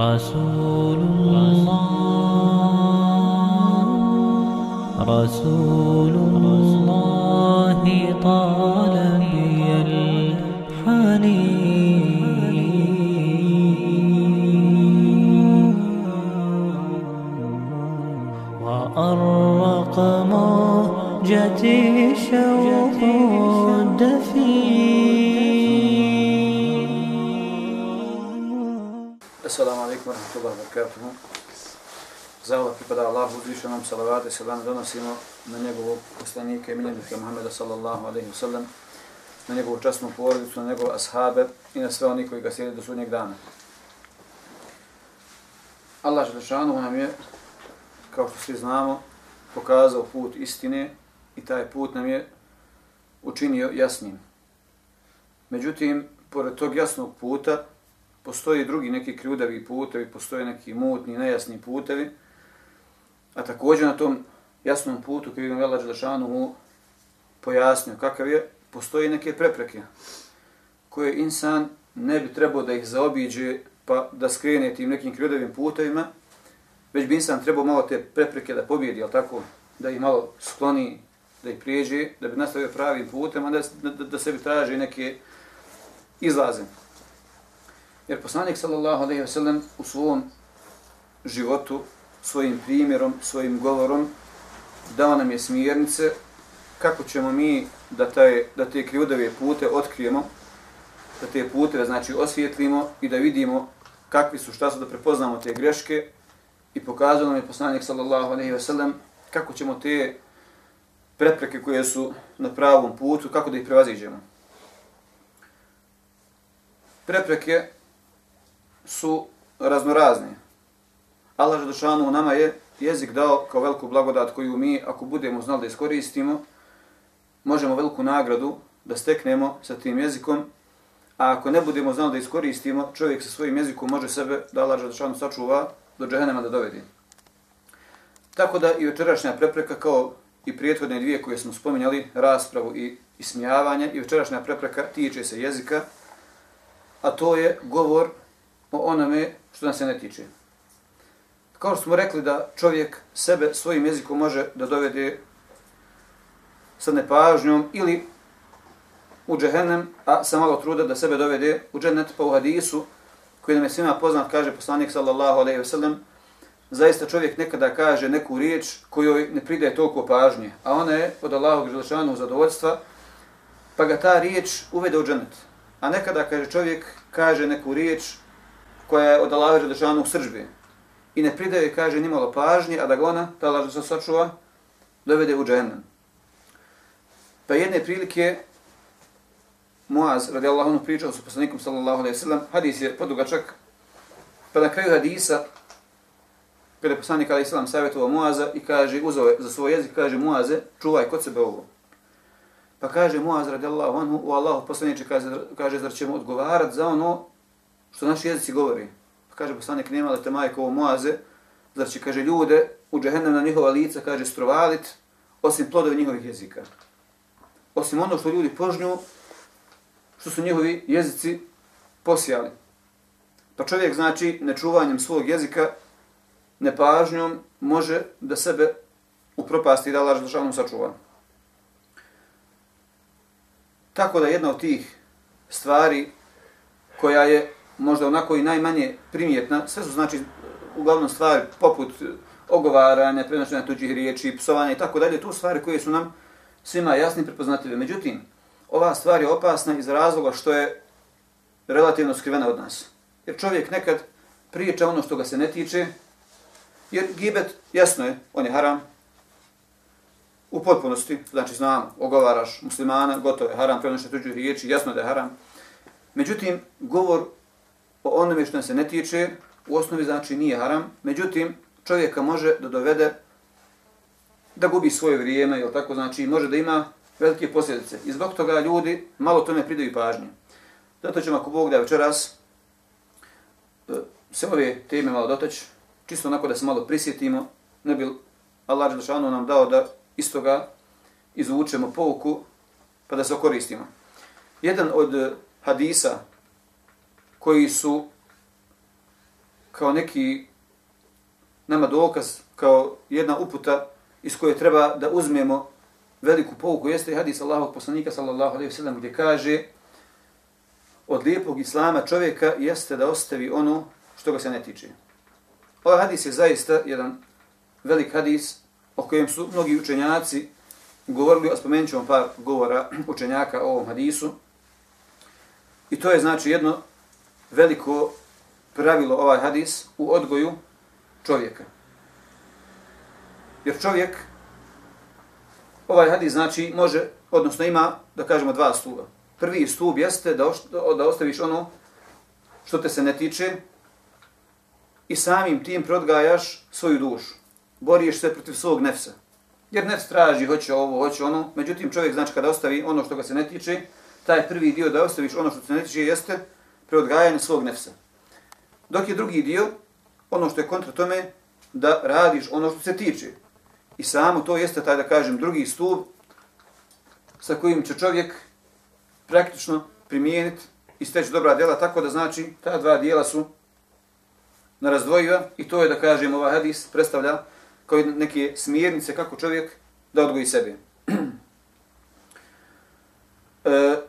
رسول الله رسول الله طال بي الحنين. وأرق موجتي شوق barakatuhu. Zahvala pripada Allahu uzvišenom salavate i dan donosimo na njegovog poslanika i miljenika Muhammeda sallallahu alaihi wa sallam, na njegovu časnu porodicu, na njegove ashabe i na sve oni koji ga sjede do sudnjeg dana. Allah Želešanu nam je, kao što svi znamo, pokazao put istine i taj put nam je učinio jasnim. Međutim, pored tog jasnog puta, postoji drugi neki krjudavi putevi, postoje neki mutni, nejasni putevi, a također na tom jasnom putu koji je Vela Đelešanu mu pojasnio kakav je, postoje neke prepreke koje insan ne bi trebao da ih zaobiđe pa da skrene tim nekim krjudavim putevima, već bi insan trebao malo te prepreke da pobjedi, ali tako, da ih malo skloni, da ih prijeđe, da bi nastavio pravim putem, a da, da, da sebi traži neke izlaze. Jer poslanik sallallahu alejhi ve sellem u svom životu, svojim primjerom, svojim govorom dao nam je smjernice kako ćemo mi da, taj, da te krivudave pute otkrijemo, da te puteve znači osvijetlimo i da vidimo kakvi su, šta su, da prepoznamo te greške i pokazao nam je poslanik sallallahu alejhi ve sellem kako ćemo te prepreke koje su na pravom putu, kako da ih prevaziđemo. Prepreke su raznorazne. Allah Želešanu u nama je jezik dao kao veliku blagodat koju mi, ako budemo znali da iskoristimo, možemo veliku nagradu da steknemo sa tim jezikom, a ako ne budemo znali da iskoristimo, čovjek sa svojim jezikom može sebe, da Allah Želešanu sačuva, do džehennema da dovedi. Tako da i večerašnja prepreka, kao i prijethodne dvije koje smo spominjali, raspravu i ismijavanje, i večerašnja prepreka tiče se jezika, a to je govor o onome što nas se ne tiče. Kao što smo rekli da čovjek sebe svojim jezikom može da dovede sa nepažnjom ili u džehennem, a sa malo truda da sebe dovede u džennet pa u hadisu, koji nam je svima poznat, kaže poslanik sallallahu alaihi ve sellem, zaista čovjek nekada kaže neku riječ kojoj ne pridaje toliko pažnje, a ona je od Allahog želešanog zadovoljstva, pa ga ta riječ uvede u džennet. A nekada kaže čovjek kaže neku riječ koja je od Allaha Želešanog sržbi I ne pridaje, kaže, nimalo pažnje, a da ga ona, ta Allah se sačuva, dovede u džahennem. Pa jedne prilike Muaz, radi Allahom, pričao sa poslanikom, sallallahu alaihi sallam, hadis je podugačak, pa na kraju hadisa, kada je poslanik alaihi sallam savjetovao Muaza i kaže, uzove za svoj jezik, kaže Muaze, čuvaj kod sebe ovo. Pa kaže Muaz, radi Allahom, u Allahu poslaniče, kaže, kaže, zar ćemo odgovarati za ono što naši jezici govori. Pa kaže poslanik, nema li te majko ovo moaze, zar će, kaže, ljude u džehennem na njihova lica, kaže, strovalit, osim plodova njihovih jezika. Osim ono što ljudi požnju, što su njihovi jezici posijali. Pa čovjek, znači, nečuvanjem svog jezika, nepažnjom, može da sebe upropasti i da laž državnom sačuva. Tako da jedna od tih stvari koja je možda onako i najmanje primjetna, sve su znači uglavnom stvari poput ogovaranja, prenošenja tuđih riječi, psovanja i tako dalje, to stvari koje su nam svima jasni i prepoznatljive. Međutim, ova stvar je opasna iz razloga što je relativno skrivena od nas. Jer čovjek nekad priča ono što ga se ne tiče, jer gibet, jasno je, on je haram, u potpunosti, znači znam, ogovaraš muslimana, gotovo je haram, prenošenja tuđih riječi, jasno da je haram. Međutim, govor o onome što se ne tiče, u osnovi znači nije haram, međutim čovjeka može da dovede da gubi svoje vrijeme, jel tako, znači može da ima velike posljedice. I zbog toga ljudi malo tome pridaju pažnje. Zato ćemo ako Bog da večeras e, se ove teme malo dotaći, čisto onako da se malo prisjetimo, ne bi Allah Želešanu nam dao da istoga izvučemo pouku pa da se okoristimo. Jedan od hadisa koji su kao neki nama dokaz, kao jedna uputa iz koje treba da uzmemo veliku pouku, jeste hadis Allahog poslanika sallallahu alaihi sallam gdje kaže od lijepog islama čovjeka jeste da ostavi ono što ga se ne tiče. Ovaj hadis je zaista jedan velik hadis o kojem su mnogi učenjaci govorili, a spomenut ćemo par govora učenjaka o ovom hadisu. I to je znači jedno veliko pravilo ovaj hadis u odgoju čovjeka. Jer čovjek, ovaj hadis znači može, odnosno ima, da kažemo, dva stuba. Prvi stub jeste da, da ostaviš ono što te se ne tiče i samim tim prodgajaš svoju dušu. Boriš se protiv svog nefsa. Jer nefs traži, hoće ovo, hoće ono. Međutim, čovjek znači kada ostavi ono što ga se ne tiče, taj prvi dio da ostaviš ono što se ne tiče jeste preodgajanje svog nefsa. Dok je drugi dio, ono što je kontra tome, da radiš ono što se tiče. I samo to jeste taj, da kažem, drugi stup sa kojim će čovjek praktično primijeniti i steći dobra djela, tako da znači ta dva dijela su narazdvojiva i to je, da kažem, ovaj hadis predstavlja kao neke smjernice kako čovjek da odgoji sebe. e,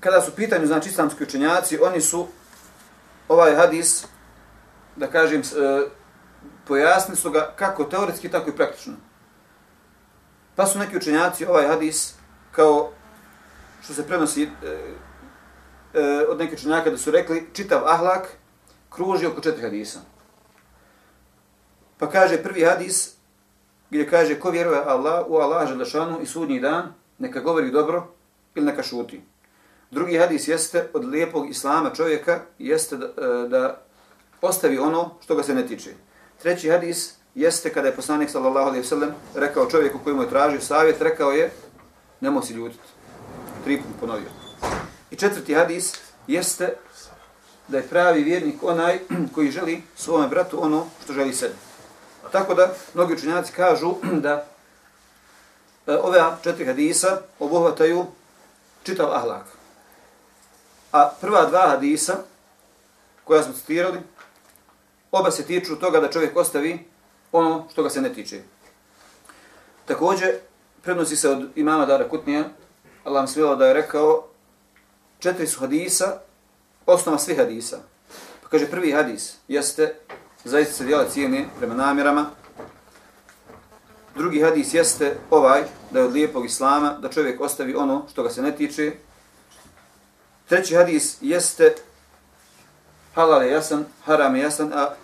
kada su pitanju, znači, islamski učenjaci, oni su ovaj hadis, da kažem, e, pojasnili su ga kako teoretski, tako i praktično. Pa su neki učenjaci ovaj hadis, kao što se prenosi e, e, od nekih učenjaka da su rekli, čitav ahlak kruži oko četiri hadisa. Pa kaže prvi hadis, gdje kaže ko vjeruje Allah, u Allah želešanu i sudnji dan, neka govori dobro ili neka šuti. Drugi hadis jeste od lijepog islama čovjeka, jeste da, e, da ostavi ono što ga se ne tiče. Treći hadis jeste kada je poslanik sallallahu alejhi ve sellem rekao čovjeku koji mu je tražio savjet, rekao je nemoj se ljutiti. Tri put ponovio. I četvrti hadis jeste da je pravi vjernik onaj koji želi svome bratu ono što želi sebi. Tako da mnogi učenjaci kažu da e, ove četiri hadisa obuhvataju čitav ahlak. A prva dva hadisa koja smo citirali, oba se tiču toga da čovjek ostavi ono što ga se ne tiče. Također, prenosi se od imama Dara Kutnija, Allah mi svijela da je rekao, četiri su hadisa, osnova svih hadisa. Pa kaže, prvi hadis jeste, zaista se djela cijene prema namjerama. Drugi hadis jeste ovaj, da je od lijepog islama, da čovjek ostavi ono što ga se ne tiče. Treći hadis jeste halal je jasan, haram je jasan, a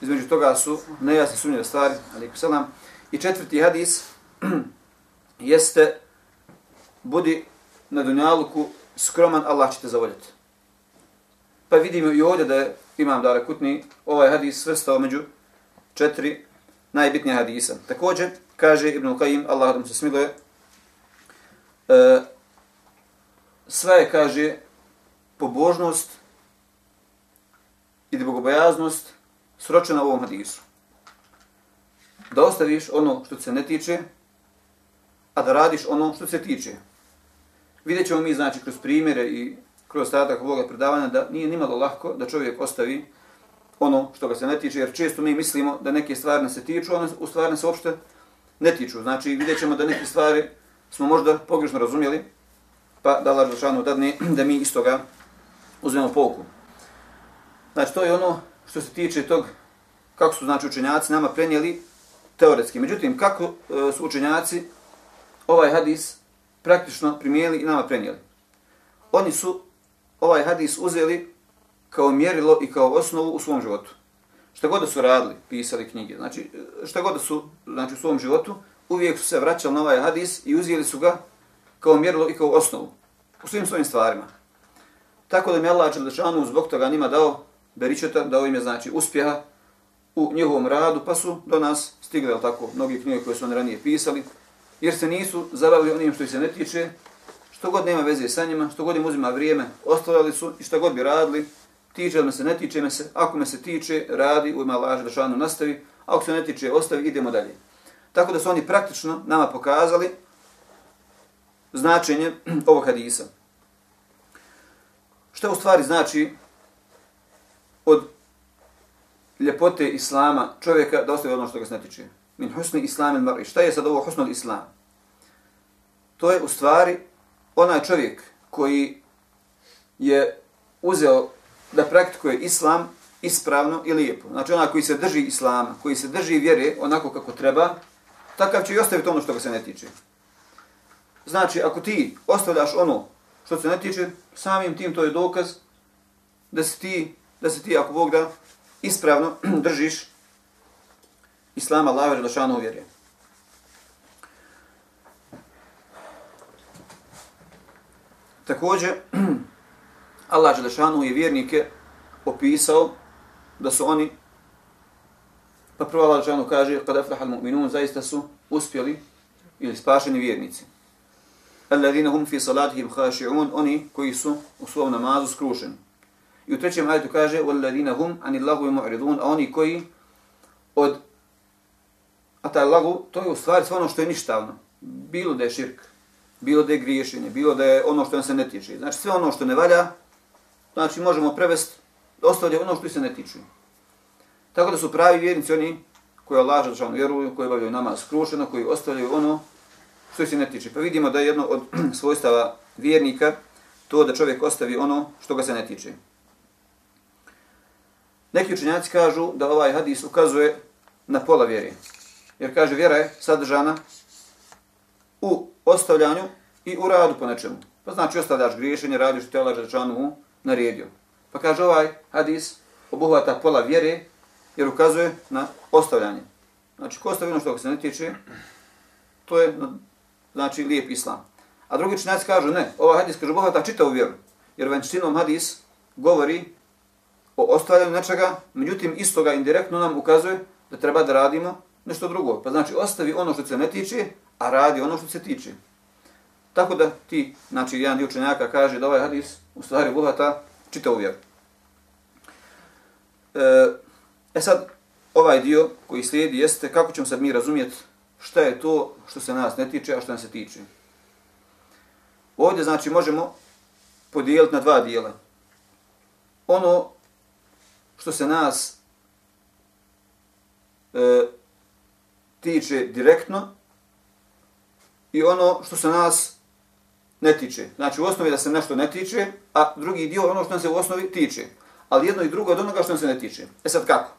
između toga su nejasne sumnjive stvari, alaikum selam. I četvrti hadis jeste budi na dunjaluku skroman, Allah će te zavoljeti. Pa vidimo i ovdje da je Imam Dara Kutni ovaj hadis svrstao među četiri najbitnije hadisa. Također, kaže Ibn Qayyim, Allah da mu se smiluje, e, sve je, kaže, pobožnost i bogobojaznost sročena u ovom hadisu. Da ostaviš ono što se ne tiče, a da radiš ono što se tiče. Vidjet ćemo mi, znači, kroz primjere i kroz ostatak ovoga predavanja da nije nimalo lahko da čovjek ostavi ono što ga se ne tiče, jer često mi mislimo da neke stvari se tiču, a u stvari se uopšte ne tiču. Znači, vidjet ćemo da neke stvari smo možda pogrešno razumjeli, pa da Allah Žešanu dadne da mi iz toga uzmemo pouku. Znači, to je ono što se tiče tog kako su znači učenjaci nama prenijeli teoretski. Međutim, kako e, su učenjaci ovaj hadis praktično primijeli i nama prenijeli? Oni su ovaj hadis uzeli kao mjerilo i kao osnovu u svom životu. Šta god da su radili, pisali knjige, znači e, šta god da su znači, u svom životu, uvijek su se vraćali na ovaj hadis i uzeli su ga kao mjerilo i kao osnovu u svim svojim stvarima. Tako da mi Allah Đelešanu zbog toga njima dao beričeta, dao im je znači uspjeha u njihovom radu, pa su do nas stigle tako, mnogi knjige koje su oni ranije pisali, jer se nisu zabavili onim što ih se ne tiče, što god nema veze sa njima, što god im uzima vrijeme, ostavljali su i što god bi radili, tiče me se, ne tiče me se, ako me se tiče, radi, u ima laž, da nastavi, a ako se ne tiče, ostavi, idemo dalje. Tako da su oni praktično nama pokazali značenje ovog hadisa. Što u stvari znači od ljepote islama čovjeka da ostavi ono što ga se ne tiče. Min husni islam il mar'i. Šta je sad ovo husnul islam? To je u stvari onaj čovjek koji je uzeo da praktikuje islam ispravno i lijepo. Znači onaj koji se drži islama, koji se drži vjere onako kako treba, takav će i ostaviti ono što ga se ne tiče. Znači, ako ti ostavljaš ono što se ne tiče, samim tim to je dokaz da se ti, da se ti ako Bog da, ispravno držiš Islama, Allahe, Želešanu vjerje. Također, Allah Želešanu je vjernike opisao da su oni, pa prvo Allah Želešanu kaže, kada aflahal mu'minun, zaista su uspjeli ili spašeni vjernici. Alladine hum fi salatihim khashi'un, oni koji su u svom namazu skrušeni. I u trećem ajetu kaže, walladine hum anil mu'ridun, a oni koji od A taj lagu, to je u stvari sve ono što je ništavno. Bilo da je širk, bilo da je griješenje, bilo da je ono što nam se ne tiče. Znači sve ono što ne valja, znači možemo prevesti, ostavlja ono što se ne tiče. Tako da su pravi vjernici oni koji Allah žalšanu vjeruju, koji obavljaju namaz skrušeno, koji ostavljaju ono što se ne tiče. Pa vidimo da je jedno od svojstava vjernika to da čovjek ostavi ono što ga se ne tiče. Neki učenjaci kažu da ovaj hadis ukazuje na pola vjere. Jer kaže vjera je sadržana u ostavljanju i u radu po nečemu. Pa znači ostavljaš griješenje, radiš što te Allah Želešanu naredio. Pa kaže ovaj hadis obuhvata pola vjere jer ukazuje na ostavljanje. Znači ko ostavi ono što se ne tiče, to je znači lijep islam. A drugi činjaci kažu ne, ovaj hadis kaže obuhvata čitavu vjeru. Jer venčinom hadis govori o ostavljanju nečega, međutim istoga indirektno nam ukazuje da treba da radimo nešto drugo. Pa znači ostavi ono što se ne tiče, a radi ono što se tiče. Tako da ti, znači jedan dio učenjaka kaže da ovaj hadis u stvari obuhvata čitavu vjeru. E, e sad, ovaj dio koji slijedi jeste kako ćemo sad mi razumjeti šta je to što se nas ne tiče, a što nas se tiče. Ovdje znači možemo podijeliti na dva dijela. Ono što se nas e, tiče direktno i ono što se nas ne tiče. Znači u osnovi da se nešto ne tiče, a drugi dio ono što nam se u osnovi tiče. Ali jedno i drugo od onoga što nam se ne tiče. E sad kako?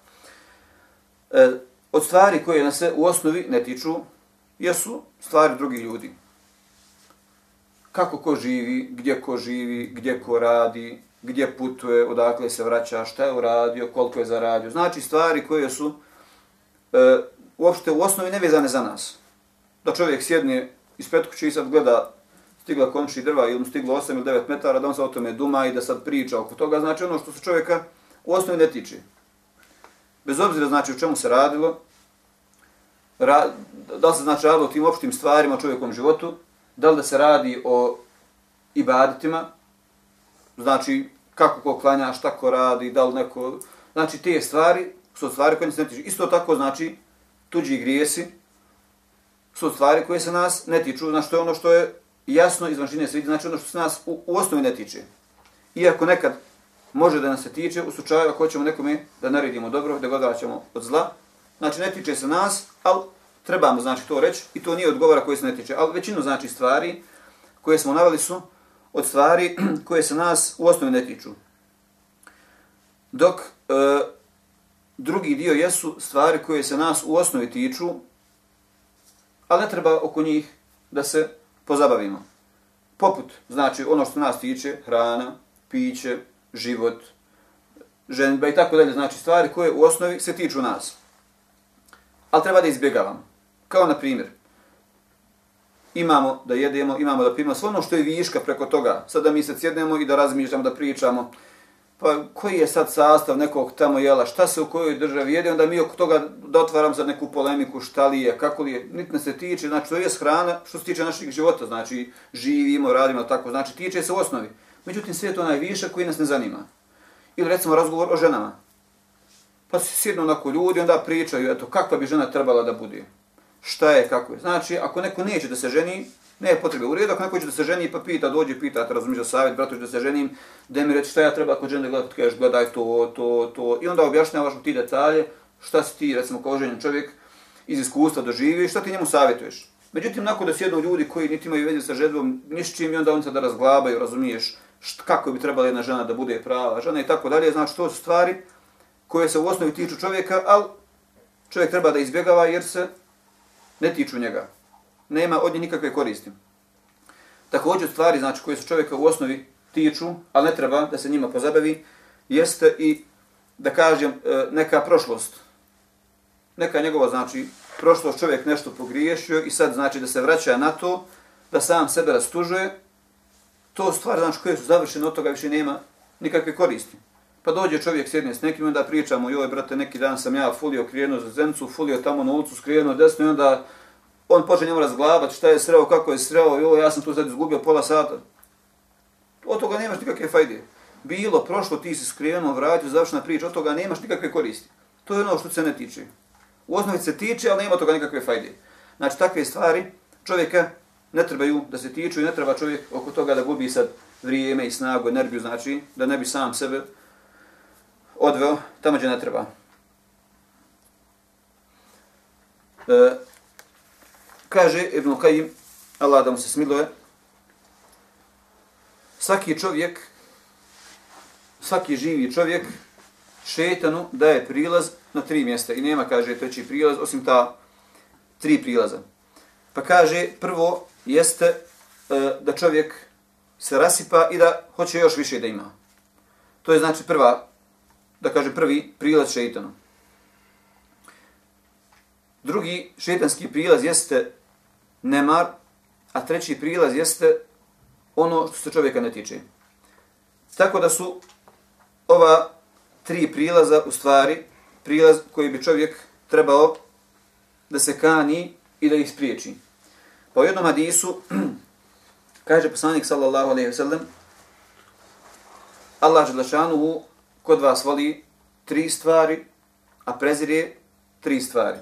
E, od stvari koje nas se u osnovi ne tiču, jesu stvari drugih ljudi. Kako ko živi, gdje ko živi, gdje ko radi, gdje putuje, odakle se vraća, šta je uradio, koliko je zaradio. Znači stvari koje su e, uopšte u osnovi nevezane za nas. Da čovjek sjedne ispred kuće i sad gleda stigla komši drva ili mu stiglo 8 ili 9 metara, da on se o tome duma i da sad priča oko toga, znači ono što se čovjeka u osnovi ne tiče. Bez obzira znači o čemu se radilo, ra, da li se znači radilo o tim opštim stvarima u čovjekom životu, da li da se radi o ibaditima, znači kako ko klanja, šta ko radi, da li neko... Znači te stvari su stvari koje se ne tiču. Isto tako znači tuđi grijesi su stvari koje se nas ne tiču, znači to je ono što je jasno iz vanštine se vidi, znači ono što se nas u, u osnovi ne tiče. Iako nekad može da nas se tiče, u slučaju ako hoćemo nekome da naredimo dobro, da ga ćemo od zla, znači ne tiče se nas, ali trebamo znači to reći i to nije odgovara koji se ne tiče. Ali većinu znači stvari koje smo naveli su od stvari koje se nas u osnovi ne tiču. Dok e, drugi dio jesu stvari koje se nas u osnovi tiču, ali ne treba oko njih da se pozabavimo. Poput, znači ono što nas tiče, hrana, piće, život, ženba i tako dalje, znači stvari koje u osnovi se tiču nas. Ali treba da izbjegavamo. Kao na primjer, imamo da jedemo, imamo da pijemo, sve ono što je viška preko toga, sada mi se sjednemo i da razmišljamo, da pričamo, pa koji je sad sastav nekog tamo jela, šta se u kojoj državi jede, onda mi oko toga da otvaram za neku polemiku, šta li je, kako li je, niti se tiče, znači to je hrana što se tiče naših života, znači živimo, radimo, tako, znači tiče se u osnovi. Međutim, sve je to najviše koji nas ne zanima. Ili recimo razgovor o ženama. Pa se sjednu onako ljudi, onda pričaju, eto, kakva bi žena trebala da bude. Šta je, kako je. Znači, ako neko neće da se ženi, Ne potrebe. U redu, ako neko će da se ženi pa pita, dođe pita, te razumiješ savjet, bratu, da se ženim, da mi reći šta ja treba kod žene gledati, kažeš gledaj to, to, to. I onda objašnjavaš mu ti detalje, šta si ti, recimo, kao ženjen čovjek, iz iskustva doživi, šta ti njemu savjetuješ. Međutim, nakon da sjednu ljudi koji niti imaju veze sa ženom, ni s čim, i onda oni sada da razglabaju, razumiješ, št, kako bi trebala jedna žena da bude prava žena i tako dalje, znači to su stvari koje se u osnovi tiču čovjeka, ali čovjek treba da izbjegava jer se ne tiču njega. Nema od nje nikakve koristi. Također stvari znači, koje se čovjeka u osnovi tiču, ali ne treba da se njima pozabavi, jeste i, da kažem, e, neka prošlost. Neka njegova, znači, prošlost čovjek nešto pogriješio i sad znači da se vraća na to, da sam sebe rastužuje, to stvar znači koje su završene, od toga više nema nikakve koristi. Pa dođe čovjek sjedne s nekim, onda pričamo, joj brate, neki dan sam ja fulio krijeno za zencu, fulio tamo na ulicu, skrijenuo desno i onda on počne njemu razglabati šta je sreo, kako je sreo, joj, ja sam tu sad izgubio pola sata. Od toga nemaš nikakve fajde. Bilo, prošlo, ti si skrijenuo, vratio, završena priča, od toga nemaš nikakve koristi. To je ono što se ne tiče. U osnovi se tiče, ali nema toga nikakve fajde. Znači, takve stvari čovjeka ne trebaju da se tiču i ne treba čovjek oko toga da gubi sad vrijeme i snagu, energiju, znači da ne bi sam sebe odveo tamo gdje ne treba. E, kaže Ibn Kajim, Allah da mu se smiluje, svaki čovjek, svaki živi čovjek šetanu daje prilaz na tri mjesta i nema, kaže, treći prilaz, osim ta tri prilaza. Pa kaže, prvo jeste e, da čovjek se rasipa i da hoće još više da ima. To je znači prva, da kaže prvi prilaz šeitanu. Drugi šeitanski prilaz jeste nemar, a treći prilaz jeste ono što se čovjeka ne tiče. Tako da su ova tri prilaza u stvari prilaz koji bi čovjek trebao da se kani i da ih spriječi. Pa u jednom hadisu kaže poslanik sallallahu alejhi ve sellem Allah dželle kod vas voli tri stvari, a prezire tri stvari.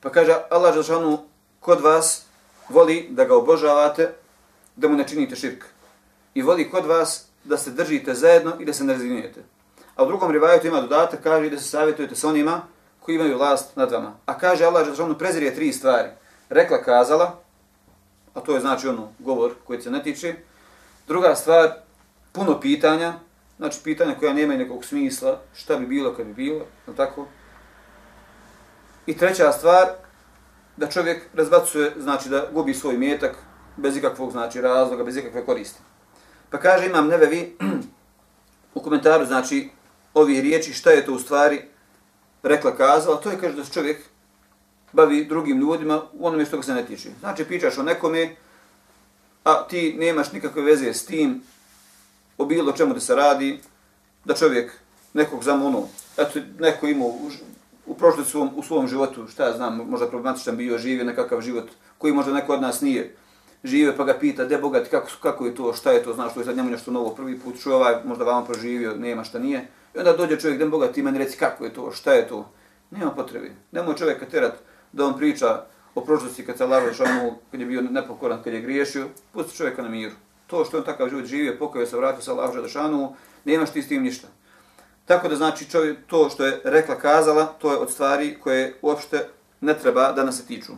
Pa kaže Allah dželle kod vas voli da ga obožavate, da mu ne činite širk. I voli kod vas da se držite zajedno i da se ne razvinjujete. A u drugom rivajetu ima dodatak, kaže da se savjetujete s onima koji imaju vlast nad vama. A kaže Allah dželle prezire tri stvari. Rekla kazala, a to je znači ono govor koji se ne tiče. Druga stvar, puno pitanja, znači pitanja koja nema nekog smisla, šta bi bilo kad bi bilo, je tako? I treća stvar, da čovjek razbacuje, znači da gubi svoj metak bez ikakvog znači razloga, bez ikakve koristi. Pa kaže imam nevevi u komentaru, znači, ovi riječi, šta je to u stvari rekla, kazala, to je kaže da se čovjek bavi drugim ljudima u onome što ga se ne tiče. Znači, pričaš o nekome, a ti nemaš nikakve veze s tim, o bilo čemu da se radi, da čovjek nekog znam ono, eto, neko ima u, u prošlom svom, u svom životu, šta ja znam, možda problematičan bio, živio nekakav život koji možda neko od nas nije žive, pa ga pita, de bogat, kako, kako je to, šta je to, znaš, to je sad njemu nešto novo prvi put, čuje ovaj, možda vama proživio, nema šta nije. I onda dođe čovjek, de bogat, i meni reci kako je to, šta je to. Nema potrebe. Nemoj čovjeka terat da on priča o prošlosti kad se Allah šanu, kad je bio nepokoran, kad je griješio, pusti čovjeka na miru. To što on takav život živio, pokajao se, vratio se Allah šanu, nemaš ti s tim ništa. Tako da znači čovjek, to što je rekla, kazala, to je od stvari koje uopšte ne treba da nas se tiču.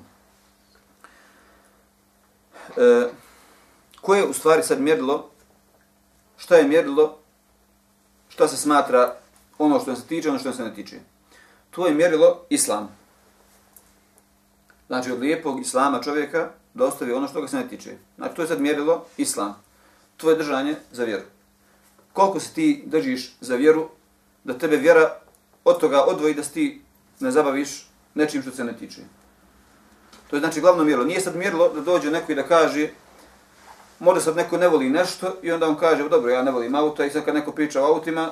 E, koje je u stvari sad mjerilo, šta je mjerilo, šta se smatra ono što se tiče, ono što se ne tiče. To je mjerilo islam. Znači od lijepog islama čovjeka da ostavi ono što ga se ne tiče. Znači to je sad mjerilo islam. Tvoje držanje za vjeru. Koliko se ti držiš za vjeru, da tebe vjera od toga odvoji da ti ne zabaviš nečim što se ne tiče. To je znači glavno mjerilo. Nije sad mjerilo da dođe neko i da kaže možda sad neko ne voli nešto i onda on kaže dobro ja ne volim auta i sad kad neko priča o autima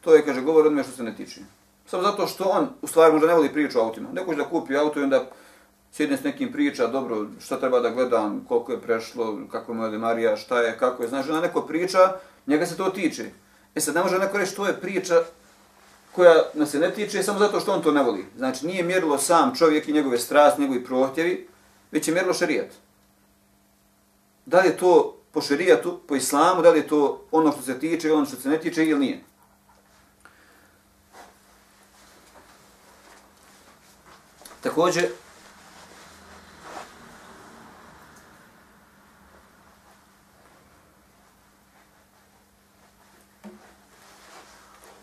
to je kaže govor od što se ne tiče. Samo zato što on u stvari možda ne voli priču o autima. Neko da kupi auto i onda sjedne s nekim priča, dobro, šta treba da gledam, koliko je prešlo, kako je moja Marija, šta je, kako je, znaš, ona neko priča, njega se to tiče. E sad ne može neko reći, to je priča koja nas se ne tiče samo zato što on to ne voli. Znači nije mjerilo sam čovjek i njegove strasti, njegovi prohtjevi, već je mjerilo šarijat. da li je to po šerijatu, po islamu, da li je to ono što se tiče i ono što se ne tiče ili nije. Također,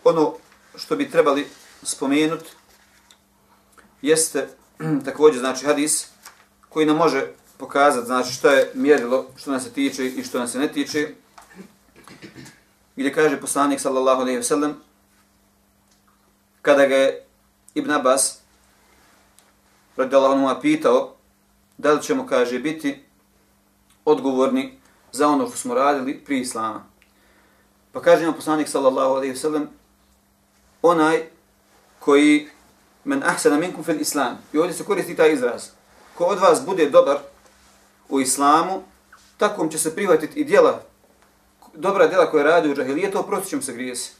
ono što bi trebali spomenuti jeste također znači hadis koji nam može pokazati znači šta je mjerilo što nas se tiče i što nas se ne tiče gdje kaže poslanik sallallahu alejhi ve sellem kada ga je Ibn Abbas radijallahu anhu pitao da li ćemo kaže biti odgovorni za ono što smo radili pri islama. Pa kaže nam poslanik sallallahu alejhi ve sellem onaj koji men ahsana minkum fil islam. I ovdje se koristi taj izraz. Ko od vas bude dobar u islamu, takom će se prihvatiti i djela, dobra djela koje radi u džahilijetu, oprostit ćemo se grijesi.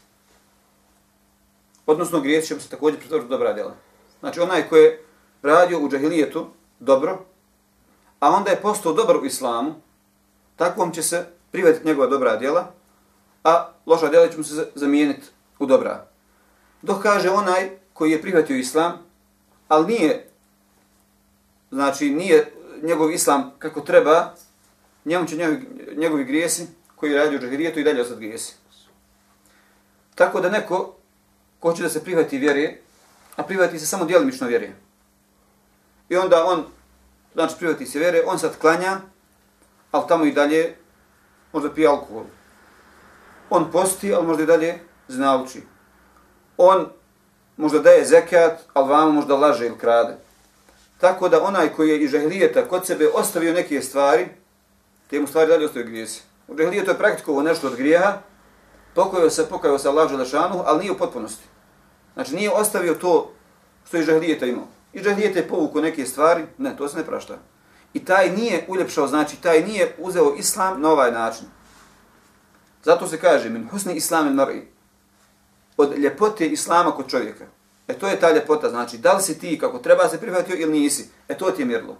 Odnosno grijesi ćemo se također pretvoriti dobra djela. Znači onaj koji je radio u džahilijetu dobro, a onda je postao dobar u islamu, takvom će se prihvatiti njegova dobra djela, a loša djela će mu se zamijeniti u dobra. Dok kaže onaj koji je prihvatio islam, ali nije, znači nije njegov islam kako treba, njemu će njegovi, njegovi grijesi koji radi u džahirijetu i dalje ostati grijesi. Tako da neko ko će da se prihvati vjere, a prihvati se samo djelimično vjere. I onda on, znači prihvati se vjere, on sad klanja, ali tamo i dalje možda pije alkohol. On posti, ali možda i dalje znauči. On možda daje zekat, ali vama možda laže ili krade. Tako da onaj koji je iz žahlijeta kod sebe ostavio neke stvari, te mu stvari dalje ostaju grijesi. U žahlijetu je praktikovo nešto od grijeha, pokajao se, pokajao se Allah Želešanu, ali nije u potpunosti. Znači nije ostavio to što je žahlijeta imao. I žahlijeta je povukao neke stvari, ne, to se ne prašta. I taj nije uljepšao, znači taj nije uzeo islam na ovaj način. Zato se kaže, min husni islam il mar'i, od ljepote islama kod čovjeka. E to je ta ljepota, znači da li si ti kako treba se prihvatio ili nisi. E to ti je mirlo.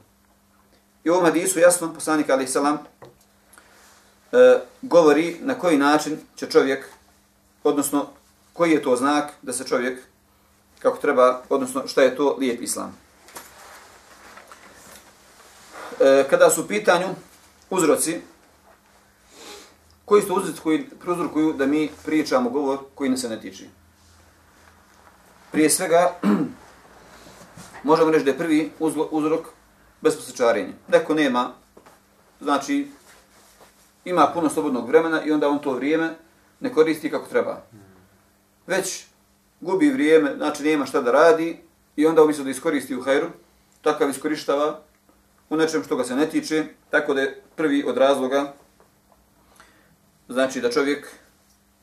I u ovom hadisu jasno, poslanik alaih salam, e, govori na koji način će čovjek, odnosno koji je to znak da se čovjek kako treba, odnosno šta je to lijep islam. E, kada su u pitanju uzroci, koji su uzroci koji prozorkuju da mi pričamo govor koji nas se ne tiče. Prije svega, možemo reći da je prvi uzrok besposličarenje. Neko nema, znači, ima puno slobodnog vremena i onda on to vrijeme ne koristi kako treba. Već gubi vrijeme, znači nema šta da radi i onda umisli da iskoristi u hajru, takav iskorištava u nečem što ga se ne tiče, tako da je prvi od razloga, znači da čovjek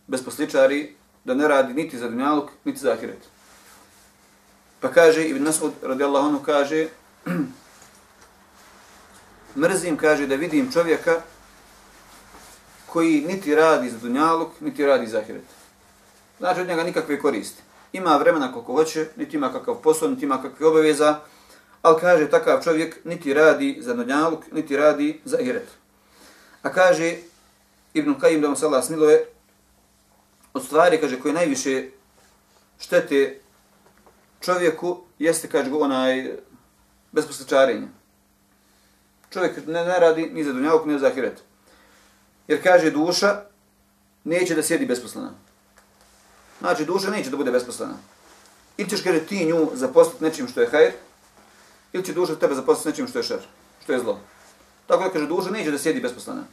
bez posličari, da ne radi niti za dunjaluk, niti za ahiret. Pa kaže, Ibn Mas'ud radijallahu anhu kaže, mrzim, kaže, da vidim čovjeka koji niti radi za dunjaluk, niti radi za ahiret. Znači od njega nikakve koristi. Ima vremena koliko hoće, niti ima kakav posao, niti ima kakve obaveza, ali kaže takav čovjek niti radi za dunjaluk, niti radi za ahiret. A kaže Ibn Kajim da mu se Allah smiluje, od stvari, kaže, koje najviše štete čovjeku jeste, kaže onaj besposličarenje. Čovjek ne, ne radi ni za dunjavog, ni za ahiret. Jer kaže duša neće da sjedi besposlena. Znači duša neće da bude besposlena. Ili ćeš, kaže, ti nju zaposliti nečim što je hajr, ili će duša tebe zaposliti nečim što je šer, što je zlo. Tako da kaže, duša neće da sjedi besposlena.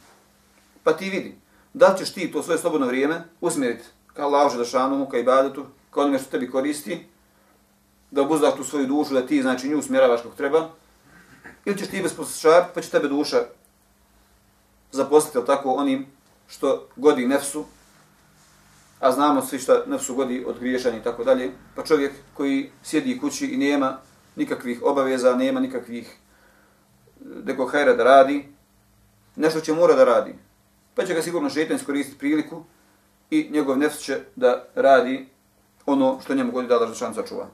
Pa ti vidi, da ćeš ti to svoje slobodno vrijeme usmjeriti ka lauže da šanu, kao ibadetu, ka onome što tebi koristi, da obuzdaš tu svoju dušu, da ti znači nju usmjeravaš kako treba, ili ćeš ti bez poslušar, pa će tebe duša zaposliti, tako, onim što godi nefsu, a znamo svi što nefsu godi od griješanja i tako dalje, pa čovjek koji sjedi kući i nema nikakvih obaveza, nema nikakvih e, nekog hajra da radi, nešto će mora da radi, pa će ga sigurno šetan iskoristiti priliku i njegov nefs će da radi ono što njemu godi da Allah za čuva.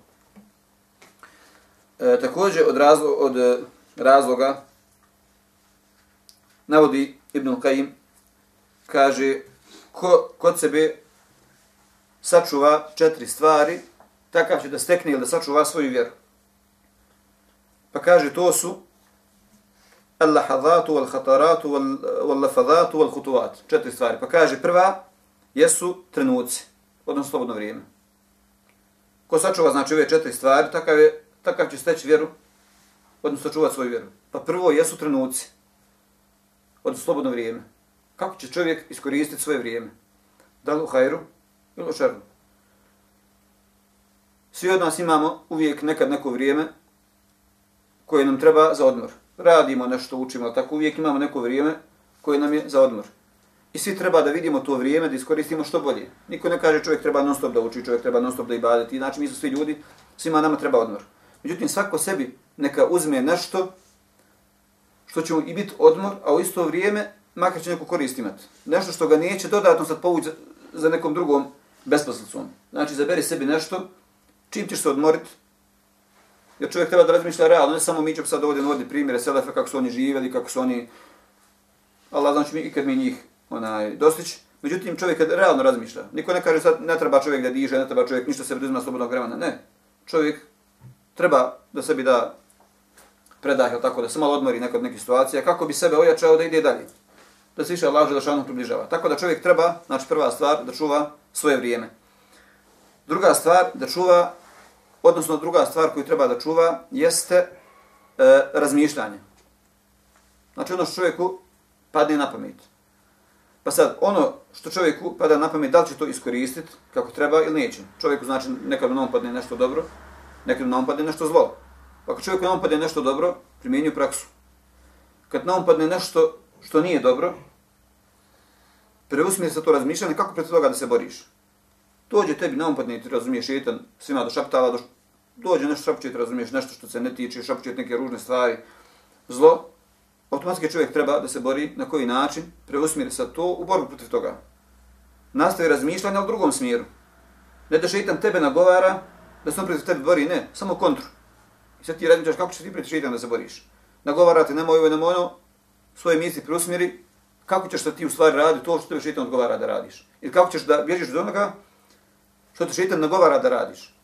E, također od, razlo, od e, razloga navodi Ibn Kajim, kaže ko kod sebe sačuva četiri stvari, takav će da stekne ili da sačuva svoju vjeru. Pa kaže to su al-lahadatu al-khataratu, al-lafadatu, wal-khutuvat. Četiri stvari. Pa kaže prva jesu trenuci, odnosno slobodno vrijeme. Ko sačuva znači ove četiri stvari, takav, je, takav će steći vjeru, odnosno čuvati svoju vjeru. Pa prvo jesu trenuci, odnosno slobodno vrijeme. Kako će čovjek iskoristiti svoje vrijeme? Da li u hajru ili u šarnu? Svi od nas imamo uvijek nekad neko vrijeme koje nam treba za odmor. Radimo nešto, učimo, tako uvijek imamo neko vrijeme koje nam je za odmor. I svi treba da vidimo to vrijeme, da iskoristimo što bolje. Niko ne kaže čovjek treba non stop da uči, čovjek treba non stop da ibadeti. Znači mi su svi ljudi, svima nama treba odmor. Međutim, svako sebi neka uzme nešto što će mu i biti odmor, a u isto vrijeme makar će neko korist imati. Nešto što ga neće dodatno sad povući za, za nekom drugom besposlicom. Znači, zaberi sebi nešto, čim ćeš se odmoriti, jer čovjek treba da razmišlja realno, ne samo mi ćemo sad ovdje navodi primjere Selefa, kako su oni živjeli, kako su oni, Allah znači mi ikad mi njih onaj, dostići. Međutim, čovjek kad realno razmišlja, niko ne kaže sad ne treba čovjek da diže, ne treba čovjek ništa se da slobodnog vremena, ne. Čovjek treba da sebi da predah, tako da se malo odmori nekod neke situacije, kako bi sebe ojačao da ide dalje. Da se više Allah Želešanu približava. Tako da čovjek treba, znači prva stvar, da čuva svoje vrijeme. Druga stvar, da čuva, odnosno druga stvar koju treba da čuva, jeste e, razmišljanje. Znači ono što čovjeku padne na pamet. Pa sad, ono što čovjeku pada na pamet, da li će to iskoristiti kako treba ili neće. Čovjeku znači nekad na padne nešto dobro, nekad na padne nešto zlo. Pa ako čovjeku na padne nešto dobro, primjenju praksu. Kad na padne nešto što nije dobro, preusmije se to razmišljanje, kako pred toga da se boriš. Dođe tebi na umpadne ti razumiješ jedan, svima do šaptala, do, dođe nešto šapće ti razumiješ nešto što se ne tiče, šapće neke ružne stvari, zlo, automatski čovjek treba da se bori na koji način, preusmjeri se to u borbu protiv toga. Nastavi razmišljanje u drugom smjeru. Ne da šeitan tebe nagovara, da se on protiv tebe bori, ne, samo kontru. I sad ti razmišljaš kako ćeš ti protiv šeitan da se boriš. Nagovara te, nemoj ovo, nemoj ono, svoje misli preusmjeri, kako ćeš da ti u stvari radi to što te šeitan odgovara da radiš. Ili kako ćeš da bježiš od onoga što te šeitan nagovara da radiš.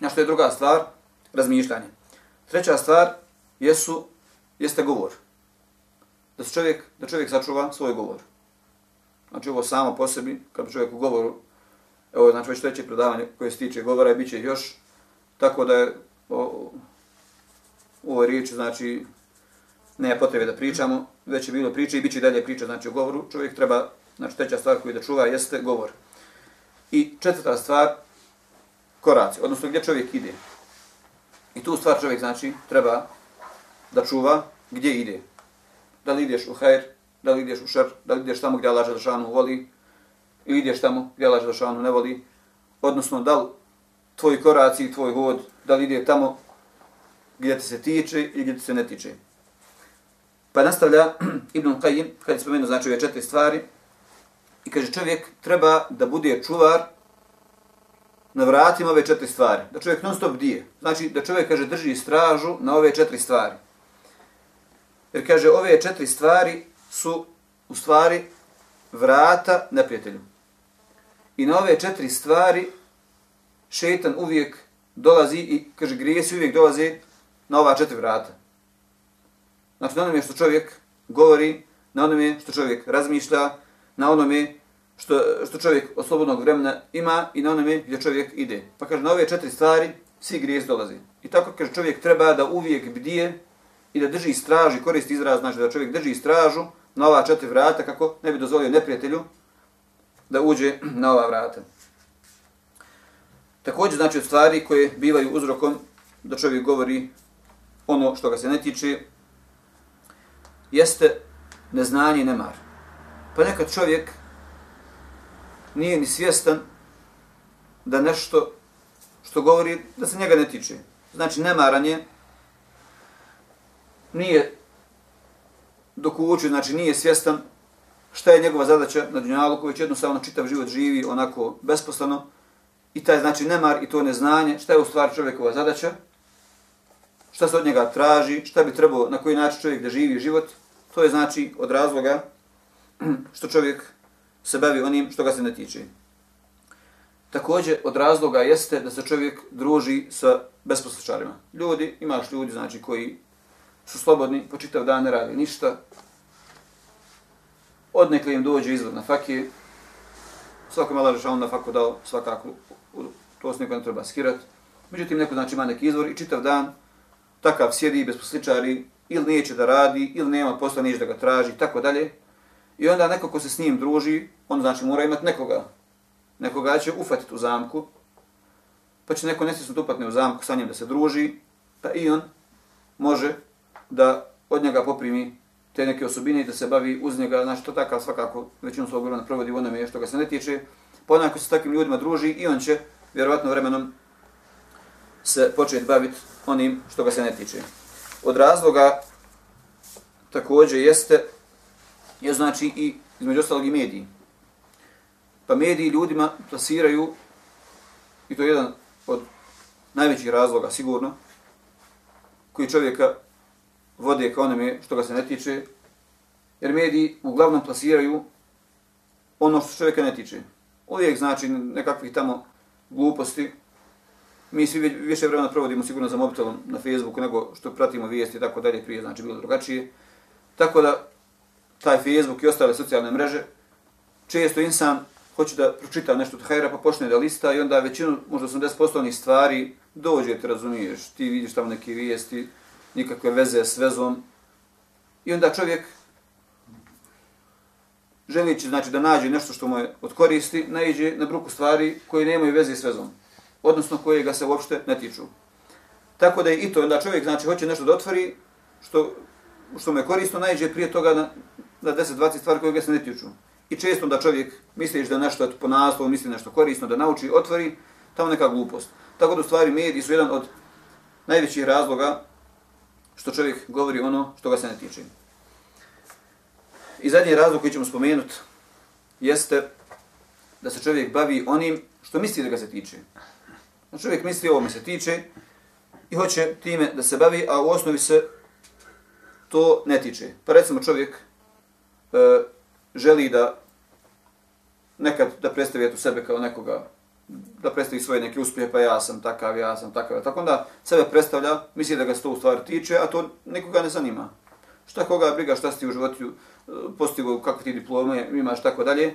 Na što je druga stvar, razmišljanje. Treća stvar jesu, jeste govor. Da, čovjek, da čovjek sačuva svoj govor. Znači ovo samo po sebi, kad čovjek u govoru, evo znači već treće predavanje koje se tiče govora i bit će još, tako da je o, u ovoj riječi, znači, ne potrebe da pričamo, već je bilo priče i bit će dalje priča, znači o govoru. Čovjek treba, znači treća stvar koju da čuva jeste govor. I četvrta stvar, koraci, odnosno gdje čovjek ide. I tu stvar čovjek, znači, treba da čuva gdje ide. Da li ideš u hajr, da li ideš u šer, da li ideš tamo gdje Allah Želešanu voli, ili ideš tamo gdje Allah Želešanu ne voli. Odnosno, da li tvoj koraci i tvoj hod, da li ide tamo gdje ti se tiče i gdje ti se ne tiče. Pa nastavlja Ibn Qayyim, kad je spomenuo znači ove četiri stvari, i kaže čovjek treba da bude čuvar na vratima ove četiri stvari. Da čovjek non stop dije. Znači da čovjek kaže drži stražu na ove četiri stvari. Jer kaže ove četiri stvari su u stvari vrata neprijatelju. I na ove četiri stvari šetan uvijek dolazi i kaže grijesi uvijek dolazi na ova četiri vrata. Znači na onome što čovjek govori, na onome što čovjek razmišlja, na onome što, što čovjek od slobodnog vremena ima i na onome gdje čovjek ide. Pa kaže, na ove četiri stvari svi grijez dolazi. I tako kaže, čovjek treba da uvijek bdije i da drži stražu, koristi izraz, znači da čovjek drži stražu na ova četiri vrata kako ne bi dozvolio neprijatelju da uđe na ova vrata. Također, znači, od stvari koje bivaju uzrokom da čovjek govori ono što ga se ne tiče, jeste neznanje i nemar. Pa nekad čovjek nije ni svjestan da nešto što govori da se njega ne tiče. Znači nemaran je, nije dok uči, znači nije svjestan šta je njegova zadaća na dunjalu koji će jednostavno čitav život živi onako besposlano i taj znači nemar i to neznanje, šta je u stvari čovjekova zadaća, šta se od njega traži, šta bi trebao, na koji način čovjek da živi život, to je znači od razloga što čovjek se bavi onim što ga se ne tiče. Također, od razloga jeste da se čovjek druži sa besposličarima. Ljudi, imaš ljudi, znači, koji su slobodni, po čitav dan ne radi ništa, odnekle im dođe izvod na fakije, svako malo rešao na faku dao svakako, to se neko ne treba skirat. Međutim, neko znači ima neki izvor i čitav dan takav sjedi bez posličari, ili neće da radi, ili nema posla, neće da ga traži, tako dalje. I onda neko ko se s njim druži, on znači mora imati nekoga. Nekoga će ufatiti u zamku, pa će neko nesvjesno upatne u zamku sa njim da se druži, pa i on može da od njega poprimi te neke osobine i da se bavi uz njega, znači to takav svakako većinu svog vremena provodi u onome što ga se ne tiče, pa onako se s takvim ljudima druži i on će vjerovatno vremenom se početi baviti onim što ga se ne tiče. Od razloga također jeste, je znači i između ostalog i mediji. Pa mediji ljudima plasiraju, i to je jedan od najvećih razloga sigurno, koji čovjeka vode ka onome što ga se ne tiče, jer mediji uglavnom plasiraju ono što čovjeka ne tiče. Uvijek znači nekakvih tamo gluposti. Mi svi više vremena provodimo sigurno za mobitelom na Facebooku nego što pratimo vijesti i tako dalje prije, znači bilo drugačije. Tako da taj Facebook i ostale socijalne mreže često insan hoće da pročita nešto od hajra pa počne da lista i onda većinu, možda 80% onih stvari dođe, te razumiješ, ti vidiš tamo neke vijesti, nikakve veze s vezom. I onda čovjek želići znači, da nađe nešto što mu je od koristi, naiđe na bruku stvari koje nemaju veze s vezom. Odnosno koje ga se uopšte ne tiču. Tako da je i to, onda čovjek znači, hoće nešto da otvori što, što mu je korisno, naiđe prije toga na, za 10-20 stvari koje ga se ne tiču. I često da čovjek misliš da nešto po naslovu misli nešto korisno, da nauči, otvori, tamo neka glupost. Tako da u stvari mediji su jedan od najvećih razloga što čovjek govori ono što ga se ne tiče. I zadnji razlog koji ćemo spomenuti jeste da se čovjek bavi onim što misli da ga se tiče. Da čovjek misli ovo me se tiče i hoće time da se bavi, a u osnovi se to ne tiče. Pa recimo čovjek e, želi da nekad da predstavi eto sebe kao nekoga da predstavi svoje neke uspjehe, pa ja sam takav, ja sam takav. Tako onda sebe predstavlja, misli da ga se to u stvari tiče, a to nikoga ne zanima. Šta koga briga, šta si ti u životu e, postigo, kakve ti diplome imaš, tako dalje.